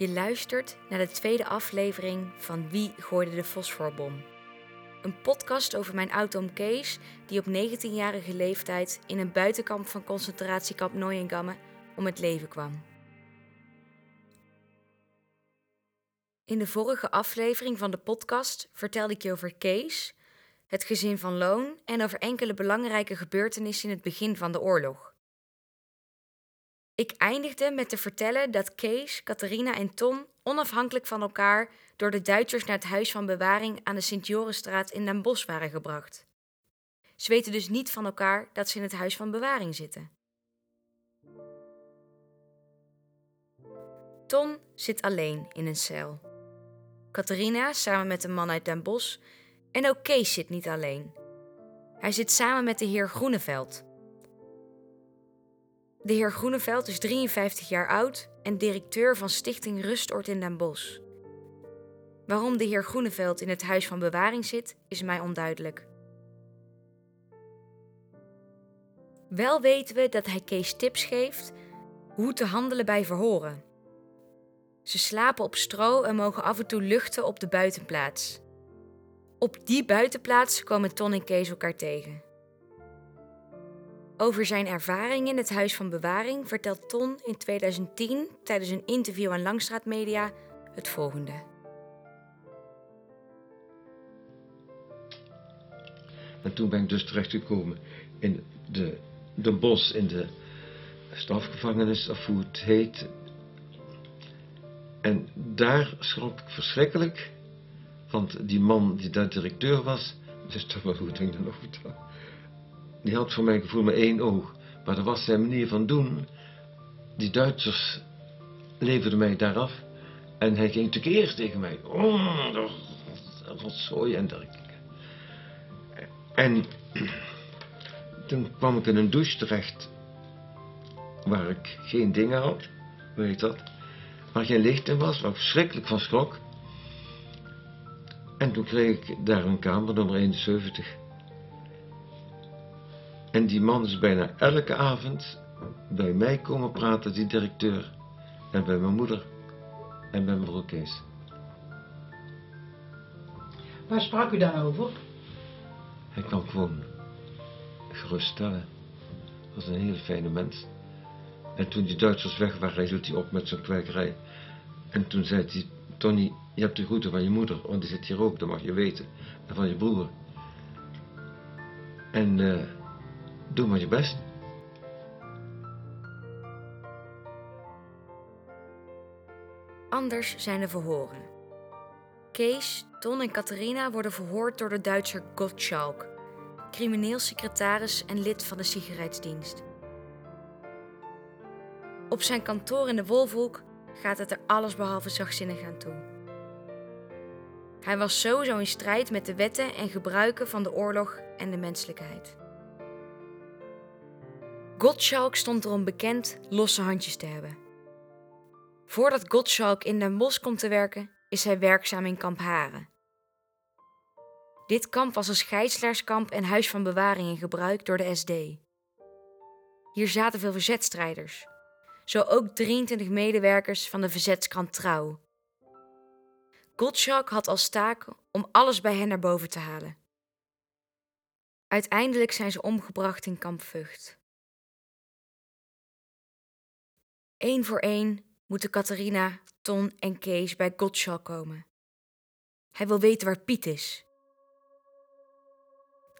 Je luistert naar de tweede aflevering van Wie gooide de fosforbom? Een podcast over mijn oud-oom Kees, die op 19-jarige leeftijd in een buitenkamp van concentratiekamp Neuengamme om het leven kwam. In de vorige aflevering van de podcast vertelde ik je over Kees, het gezin van Loon en over enkele belangrijke gebeurtenissen in het begin van de oorlog. Ik eindigde met te vertellen dat Kees, Catharina en Tom onafhankelijk van elkaar door de Duitsers naar het huis van bewaring aan de Sint-Jorenstraat in Den Bosch waren gebracht. Ze weten dus niet van elkaar dat ze in het huis van bewaring zitten. Tom zit alleen in een cel. Catharina samen met een man uit Den Bosch en ook Kees zit niet alleen. Hij zit samen met de heer Groeneveld, de heer Groeneveld is 53 jaar oud en directeur van Stichting Rustoord in Den Bosch. Waarom de heer Groeneveld in het huis van bewaring zit, is mij onduidelijk. Wel weten we dat hij Kees tips geeft hoe te handelen bij verhoren. Ze slapen op stro en mogen af en toe luchten op de buitenplaats. Op die buitenplaats komen Ton en Kees elkaar tegen. Over zijn ervaring in het Huis van Bewaring vertelt Ton in 2010 tijdens een interview aan Langstraat Media het volgende. En toen ben ik dus terechtgekomen in de, de bos, in de strafgevangenis, of hoe het heet. En daar schrok ik verschrikkelijk, want die man die daar directeur was, dus toch wel goed, ik dat nog die had voor mijn gevoel maar één oog. Maar dat was zijn manier van doen. Die Duitsers leverden mij daar af. En hij ging natuurlijk tegen mij. Oh, rotzooi en dergelijke. En toen kwam ik in een douche terecht. Waar ik geen dingen had. Weet dat? Waar geen licht in was. Waar ik verschrikkelijk van schrok. En toen kreeg ik daar een kamer, nummer 71. En die man is bijna elke avond bij mij komen praten, die directeur. En bij mijn moeder. En bij mevrouw Kees. Waar sprak u dan over? Hij kwam gewoon geruststellen. Was een hele fijne mens. En toen die Duitsers weg waren, hield hij op met zijn kwijkerij. En toen zei hij, Tony, je hebt de groeten van je moeder, want die zit hier ook, dat mag je weten. En van je broer. En... Uh, Doe maar je best. Anders zijn de verhoren. Kees, Ton en Catharina worden verhoord door de Duitser Gottschalk, crimineel secretaris en lid van de sigaretsdienst. Op zijn kantoor in de Wolfhoek gaat het er allesbehalve zachtzinnig aan toe. Hij was sowieso in strijd met de wetten en gebruiken van de oorlog en de menselijkheid. Gottschalk stond erom bekend losse handjes te hebben. Voordat Gottschalk in Den Bosch komt te werken, is hij werkzaam in kamp Haren. Dit kamp was als gijzelaarskamp en huis van bewaring in gebruik door de SD. Hier zaten veel verzetstrijders, zo ook 23 medewerkers van de verzetskrant Trouw. Gottschalk had als taak om alles bij hen naar boven te halen. Uiteindelijk zijn ze omgebracht in kamp Vught. Eén voor één moeten Catharina, Ton en Kees bij Gottschalk komen. Hij wil weten waar Piet is.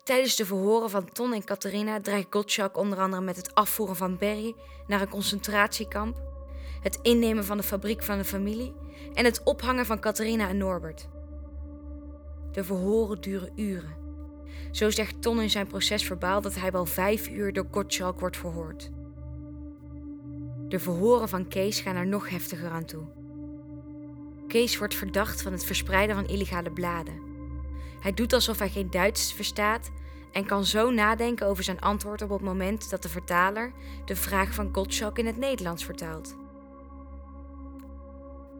Tijdens de verhoren van Ton en Catharina dreigt Gottschalk onder andere met het afvoeren van Berry naar een concentratiekamp, het innemen van de fabriek van de familie en het ophangen van Catharina en Norbert. De verhoren duren uren. Zo zegt Ton in zijn procesverbaal dat hij wel vijf uur door Gottschalk wordt verhoord. De verhoren van Kees gaan er nog heftiger aan toe. Kees wordt verdacht van het verspreiden van illegale bladen. Hij doet alsof hij geen Duits verstaat en kan zo nadenken over zijn antwoord op het moment dat de vertaler de vraag van Gottschalk in het Nederlands vertaalt.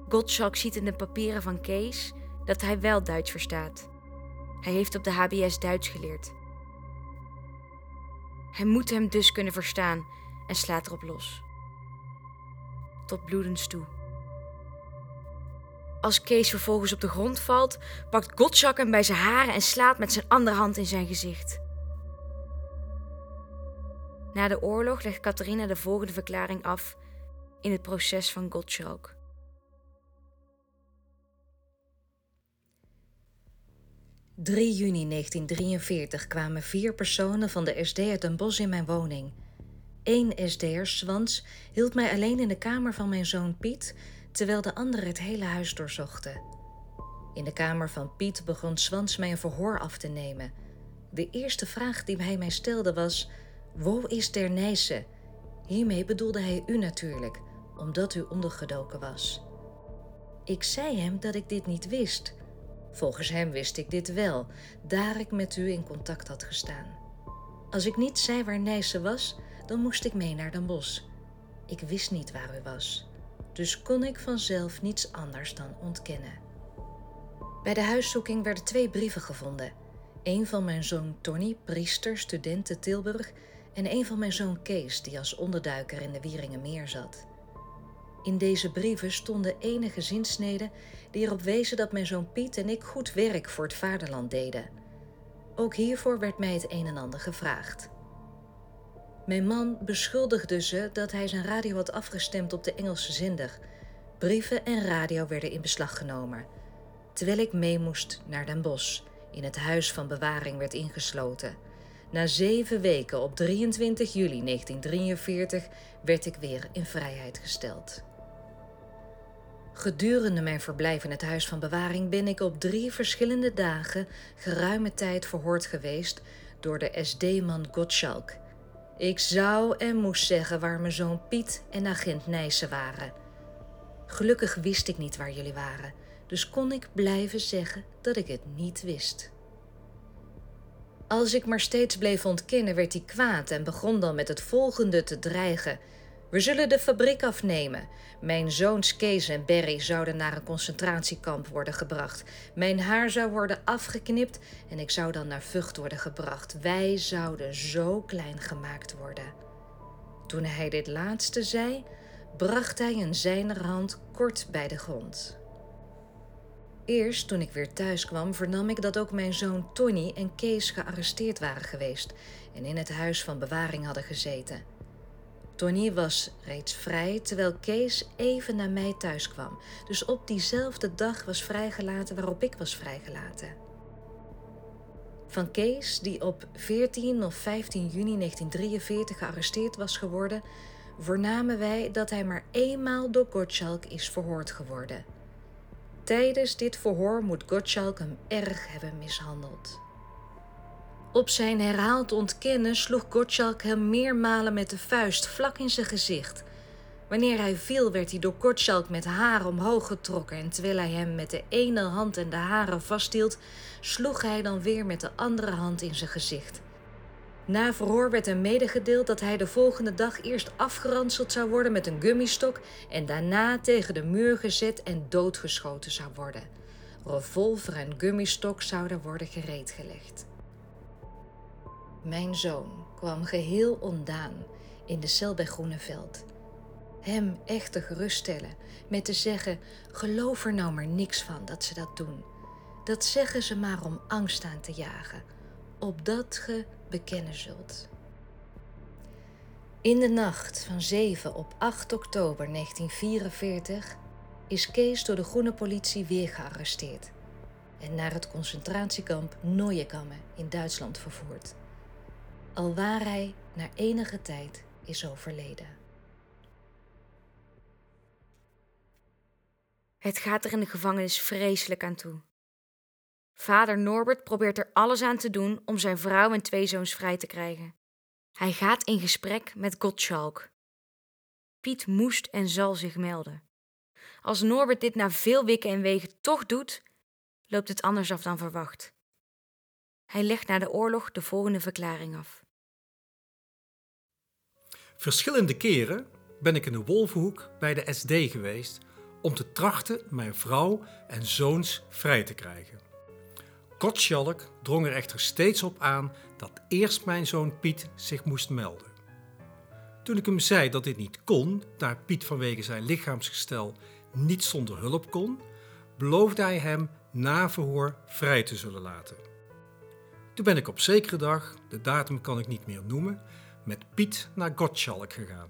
Gottschalk ziet in de papieren van Kees dat hij wel Duits verstaat. Hij heeft op de HBS Duits geleerd. Hij moet hem dus kunnen verstaan en slaat erop los tot bloedens toe. Als Kees vervolgens op de grond valt, pakt Gottschalk hem bij zijn haren en slaat met zijn andere hand in zijn gezicht. Na de oorlog legt Catharina de volgende verklaring af in het proces van Gottschalk. ...3 juni 1943 kwamen vier personen van de SD uit een bos in mijn woning. Eén SD'er, Swans, hield mij alleen in de kamer van mijn zoon Piet... ...terwijl de anderen het hele huis doorzochten. In de kamer van Piet begon Swans mij een verhoor af te nemen. De eerste vraag die hij mij stelde was... Wo is der Nijse? Hiermee bedoelde hij u natuurlijk, omdat u ondergedoken was. Ik zei hem dat ik dit niet wist. Volgens hem wist ik dit wel, daar ik met u in contact had gestaan. Als ik niet zei waar Nijse was, dan moest ik mee naar Den Bosch. Ik wist niet waar u was, dus kon ik vanzelf niets anders dan ontkennen. Bij de huiszoeking werden twee brieven gevonden. Een van mijn zoon Tony, priester, student te Tilburg, en een van mijn zoon Kees, die als onderduiker in de Wieringenmeer zat. In deze brieven stonden enige zinsneden die erop wezen dat mijn zoon Piet en ik goed werk voor het vaderland deden. Ook hiervoor werd mij het een en ander gevraagd. Mijn man beschuldigde ze dat hij zijn radio had afgestemd op de Engelse zender. Brieven en radio werden in beslag genomen, terwijl ik mee moest naar Den Bosch, in het huis van bewaring werd ingesloten. Na zeven weken op 23 juli 1943 werd ik weer in vrijheid gesteld. Gedurende mijn verblijf in het huis van bewaring ben ik op drie verschillende dagen geruime tijd verhoord geweest door de SD-man Gottschalk. Ik zou en moest zeggen waar mijn zoon Piet en agent Nijssen waren. Gelukkig wist ik niet waar jullie waren, dus kon ik blijven zeggen dat ik het niet wist. Als ik maar steeds bleef ontkennen, werd hij kwaad en begon dan met het volgende te dreigen. We zullen de fabriek afnemen. Mijn zoons Kees en Berry zouden naar een concentratiekamp worden gebracht. Mijn haar zou worden afgeknipt en ik zou dan naar Vught worden gebracht. Wij zouden zo klein gemaakt worden. Toen hij dit laatste zei, bracht hij een zijnerhand kort bij de grond. Eerst toen ik weer thuis kwam, vernam ik dat ook mijn zoon Tony en Kees gearresteerd waren geweest en in het huis van bewaring hadden gezeten. Tony was reeds vrij, terwijl Kees even na mij thuis kwam. Dus op diezelfde dag was vrijgelaten waarop ik was vrijgelaten. Van Kees, die op 14 of 15 juni 1943 gearresteerd was geworden, vernamen wij dat hij maar eenmaal door Gottschalk is verhoord geworden. Tijdens dit verhoor moet Gottschalk hem erg hebben mishandeld. Op zijn herhaald ontkennen sloeg Gottschalk hem meermalen met de vuist vlak in zijn gezicht. Wanneer hij viel, werd hij door Gottschalk met haren omhoog getrokken en terwijl hij hem met de ene hand en de haren vasthield, sloeg hij dan weer met de andere hand in zijn gezicht. Na verhoor werd hem medegedeeld dat hij de volgende dag eerst afgeranseld zou worden met een gummistok en daarna tegen de muur gezet en doodgeschoten zou worden. Revolver en gummistok zouden worden gereedgelegd. Mijn zoon kwam geheel ondaan in de cel bij Groeneveld. Hem echter geruststellen met te zeggen: geloof er nou maar niks van dat ze dat doen. Dat zeggen ze maar om angst aan te jagen, opdat ge bekennen zult. In de nacht van 7 op 8 oktober 1944 is Kees door de groene politie weer gearresteerd en naar het concentratiekamp Neuengamme in Duitsland vervoerd. Alwaar hij na enige tijd is overleden. Het gaat er in de gevangenis vreselijk aan toe. Vader Norbert probeert er alles aan te doen om zijn vrouw en twee zoons vrij te krijgen. Hij gaat in gesprek met Gottschalk. Piet moest en zal zich melden. Als Norbert dit na veel wikken en wegen toch doet, loopt het anders af dan verwacht. Hij legt na de oorlog de volgende verklaring af. Verschillende keren ben ik in de Wolvenhoek bij de SD geweest om te trachten mijn vrouw en zoons vrij te krijgen. Gottschalk drong er echter steeds op aan dat eerst mijn zoon Piet zich moest melden. Toen ik hem zei dat dit niet kon, daar Piet vanwege zijn lichaamsgestel niet zonder hulp kon, beloofde hij hem na verhoor vrij te zullen laten. Toen ben ik op zekere dag, de datum kan ik niet meer noemen, met Piet naar Gottschalk gegaan.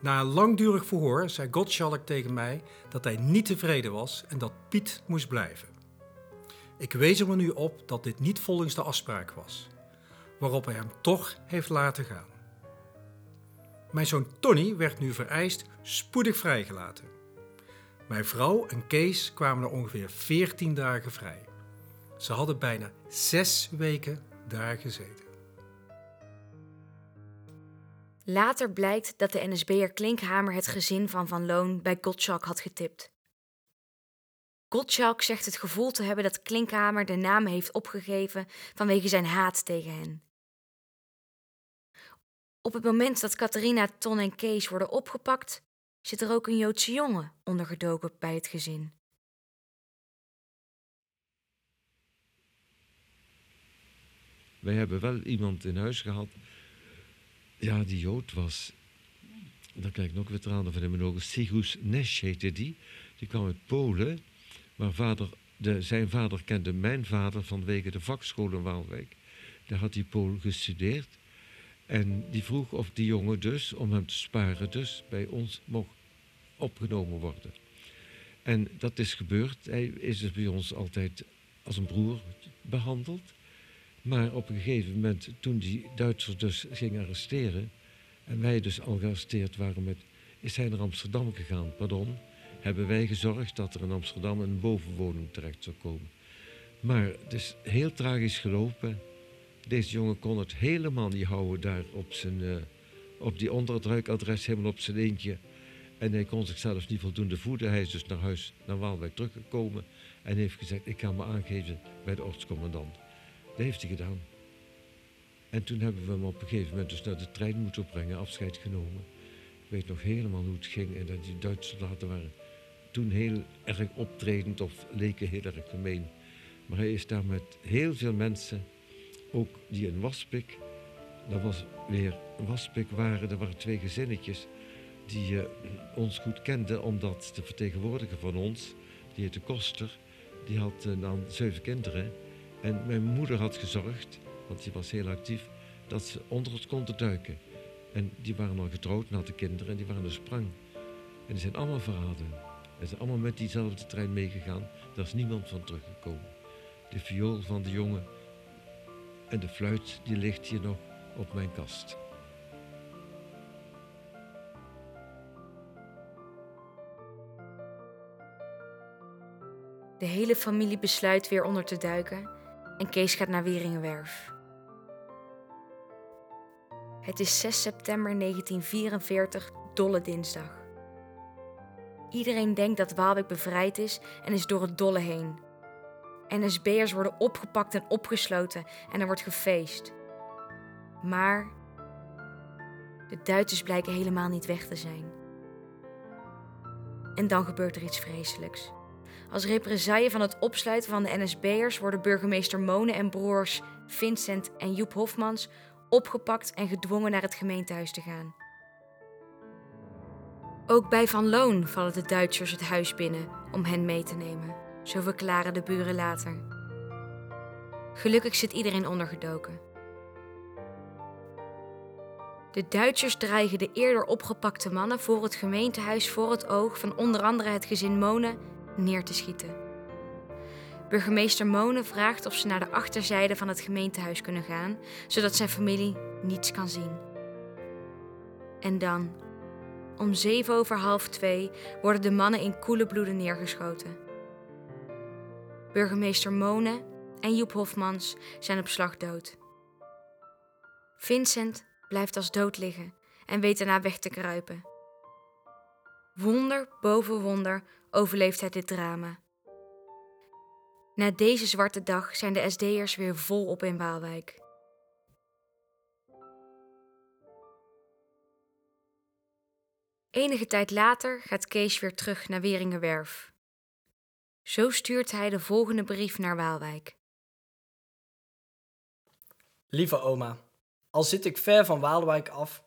Na een langdurig verhoor zei Gottschalk tegen mij dat hij niet tevreden was en dat Piet moest blijven. Ik wees er nu op dat dit niet volgens de afspraak was, waarop hij hem toch heeft laten gaan. Mijn zoon Tony werd nu vereist spoedig vrijgelaten. Mijn vrouw en Kees kwamen er ongeveer 14 dagen vrij. Ze hadden bijna zes weken daar gezeten. Later blijkt dat de NSB'er Klinkhamer het gezin van Van Loon bij Gottschalk had getipt. Gottschalk zegt het gevoel te hebben dat Klinkhamer de naam heeft opgegeven vanwege zijn haat tegen hen. Op het moment dat Catharina, Ton en Kees worden opgepakt, zit er ook een Joodse jongen ondergedoken bij het gezin. Wij hebben wel iemand in huis gehad. Ja, die Jood was. Dan krijg ik nog weer tranen van in mijn ogen. Sigus Nesch heette die. Die kwam uit Polen. Maar vader, de, zijn vader kende mijn vader vanwege de vakschool in Waalwijk. Daar had hij Pool gestudeerd. En die vroeg of die jongen dus, om hem te sparen, dus bij ons mocht opgenomen worden. En dat is gebeurd. Hij is dus bij ons altijd als een broer behandeld. Maar op een gegeven moment, toen die Duitsers dus gingen arresteren, en wij dus al gearresteerd waren is hij naar Amsterdam gegaan, pardon, hebben wij gezorgd dat er in Amsterdam een bovenwoning terecht zou komen. Maar het is heel tragisch gelopen. Deze jongen kon het helemaal niet houden daar op, zijn, uh, op die onderdruikadres, helemaal op zijn eentje. En hij kon zichzelf niet voldoende voeden. Hij is dus naar huis, naar Waalwijk teruggekomen en heeft gezegd, ik ga me aangeven bij de ortscommandant. Dat heeft hij gedaan. En toen hebben we hem op een gegeven moment dus naar de trein moeten brengen, afscheid genomen. Ik weet nog helemaal hoe het ging en dat die Duitse soldaten waren toen heel erg optredend of leken heel erg gemeen. Maar hij is daar met heel veel mensen, ook die in Waspik, dat was weer Waspik waren, er waren twee gezinnetjes die uh, ons goed kenden, omdat de vertegenwoordiger van ons, die heette Koster, die had uh, dan zeven kinderen. En mijn moeder had gezorgd, want die was heel actief, dat ze onder ons konden duiken. En die waren al getrouwd en hadden kinderen en die waren dus sprang. En die zijn allemaal verraden. En zijn allemaal met diezelfde trein meegegaan. Daar is niemand van teruggekomen. De viool van de jongen en de fluit die ligt hier nog op mijn kast. De hele familie besluit weer onder te duiken en Kees gaat naar Wieringenwerf. Het is 6 september 1944, dolle dinsdag. Iedereen denkt dat Waalwijk bevrijd is en is door het dolle heen. NSB'ers worden opgepakt en opgesloten en er wordt gefeest. Maar de Duitsers blijken helemaal niet weg te zijn. En dan gebeurt er iets vreselijks. Als represaille van het opsluiten van de NSB'ers worden burgemeester Mone en broers Vincent en Joep Hofmans opgepakt en gedwongen naar het gemeentehuis te gaan. Ook bij Van Loon vallen de Duitsers het huis binnen om hen mee te nemen, zo verklaren de buren later. Gelukkig zit iedereen ondergedoken. De Duitsers dreigen de eerder opgepakte mannen voor het gemeentehuis voor het oog van onder andere het gezin Mone neer te schieten. Burgemeester Mone vraagt of ze naar de achterzijde van het gemeentehuis kunnen gaan, zodat zijn familie niets kan zien. En dan, om zeven over half twee, worden de mannen in koele bloeden neergeschoten. Burgemeester Mone en Joep Hofmans zijn op slag dood. Vincent blijft als dood liggen en weet daarna weg te kruipen. Wonder boven wonder overleeft hij dit drama. Na deze zwarte dag zijn de SD'ers weer volop in Waalwijk. Enige tijd later gaat Kees weer terug naar Weringenwerf. Zo stuurt hij de volgende brief naar Waalwijk. Lieve oma, al zit ik ver van Waalwijk af,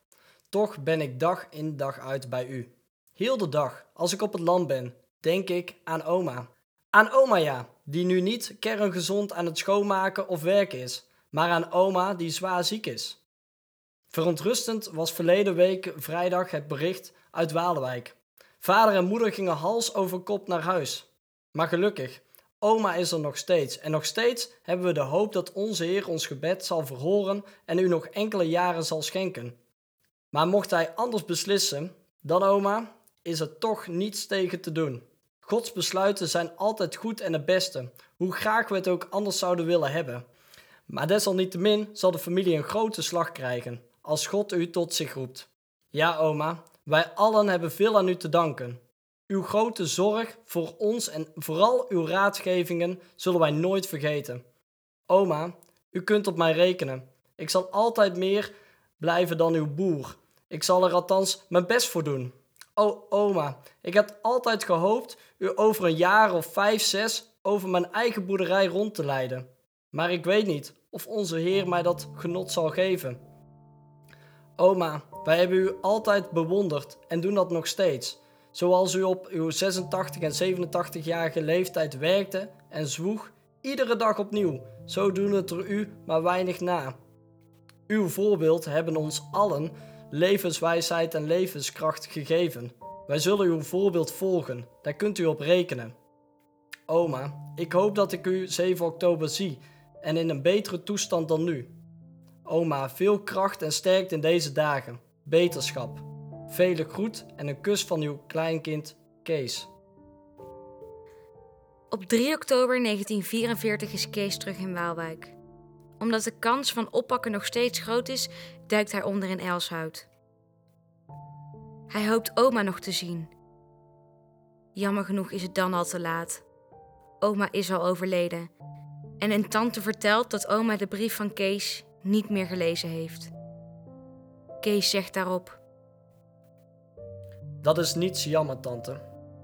toch ben ik dag in dag uit bij u. Heel de dag, als ik op het land ben, denk ik aan oma. Aan oma ja, die nu niet kerngezond aan het schoonmaken of werken is, maar aan oma die zwaar ziek is. Verontrustend was verleden week vrijdag het bericht uit Waalwijk. Vader en moeder gingen hals over kop naar huis. Maar gelukkig, oma is er nog steeds. En nog steeds hebben we de hoop dat onze Heer ons gebed zal verhoren en u nog enkele jaren zal schenken. Maar mocht hij anders beslissen, dan oma, is er toch niets tegen te doen. Gods besluiten zijn altijd goed en het beste, hoe graag we het ook anders zouden willen hebben. Maar desalniettemin zal de familie een grote slag krijgen als God u tot zich roept. Ja, oma, wij allen hebben veel aan u te danken. Uw grote zorg voor ons en vooral uw raadgevingen zullen wij nooit vergeten. Oma, u kunt op mij rekenen. Ik zal altijd meer blijven dan uw boer. Ik zal er althans mijn best voor doen. O, oma, ik heb altijd gehoopt u over een jaar of vijf, zes over mijn eigen boerderij rond te leiden. Maar ik weet niet of onze Heer mij dat genot zal geven. Oma, wij hebben u altijd bewonderd en doen dat nog steeds. Zoals u op uw 86 en 87-jarige leeftijd werkte en zwoeg, iedere dag opnieuw. Zo doen het er u maar weinig na. Uw voorbeeld hebben ons allen levenswijsheid en levenskracht gegeven. Wij zullen uw voorbeeld volgen, daar kunt u op rekenen. Oma, ik hoop dat ik u 7 oktober zie en in een betere toestand dan nu. Oma, veel kracht en sterkte in deze dagen. Beterschap. Vele groet en een kus van uw kleinkind Kees. Op 3 oktober 1944 is Kees terug in Waalwijk. Omdat de kans van oppakken nog steeds groot is, duikt hij onder in Elshout. Hij hoopt oma nog te zien. Jammer genoeg is het dan al te laat. Oma is al overleden. En een tante vertelt dat oma de brief van Kees niet meer gelezen heeft. Kees zegt daarop: Dat is niets jammer, tante.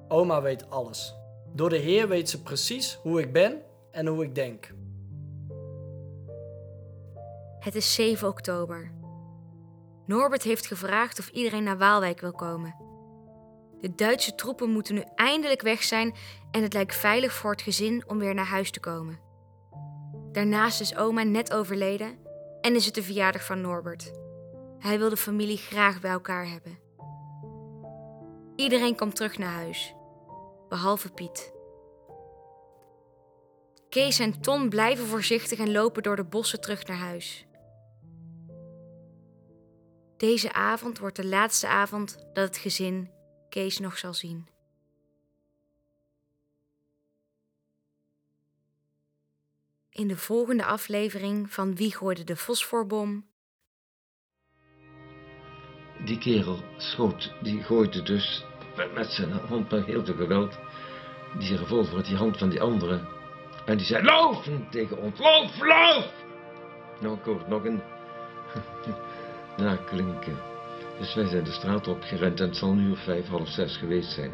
Oma weet alles. Door de Heer weet ze precies hoe ik ben en hoe ik denk. Het is 7 oktober. Norbert heeft gevraagd of iedereen naar Waalwijk wil komen. De Duitse troepen moeten nu eindelijk weg zijn en het lijkt veilig voor het gezin om weer naar huis te komen. Daarnaast is oma net overleden en is het de verjaardag van Norbert. Hij wil de familie graag bij elkaar hebben. Iedereen komt terug naar huis, behalve Piet. Kees en Ton blijven voorzichtig en lopen door de bossen terug naar huis. Deze avond wordt de laatste avond dat het gezin Kees nog zal zien. In de volgende aflevering van Wie gooide de fosforbom? Die kerel schoot, die gooide dus met, zijn hand met heel veel geweld die revolver uit die hand van die andere. En die zei, lauf! tegen ons, lauf, lauf! Nou, ik hoor nog een naklinken. Dus wij zijn de straat opgerend en het zal nu of vijf, half zes geweest zijn.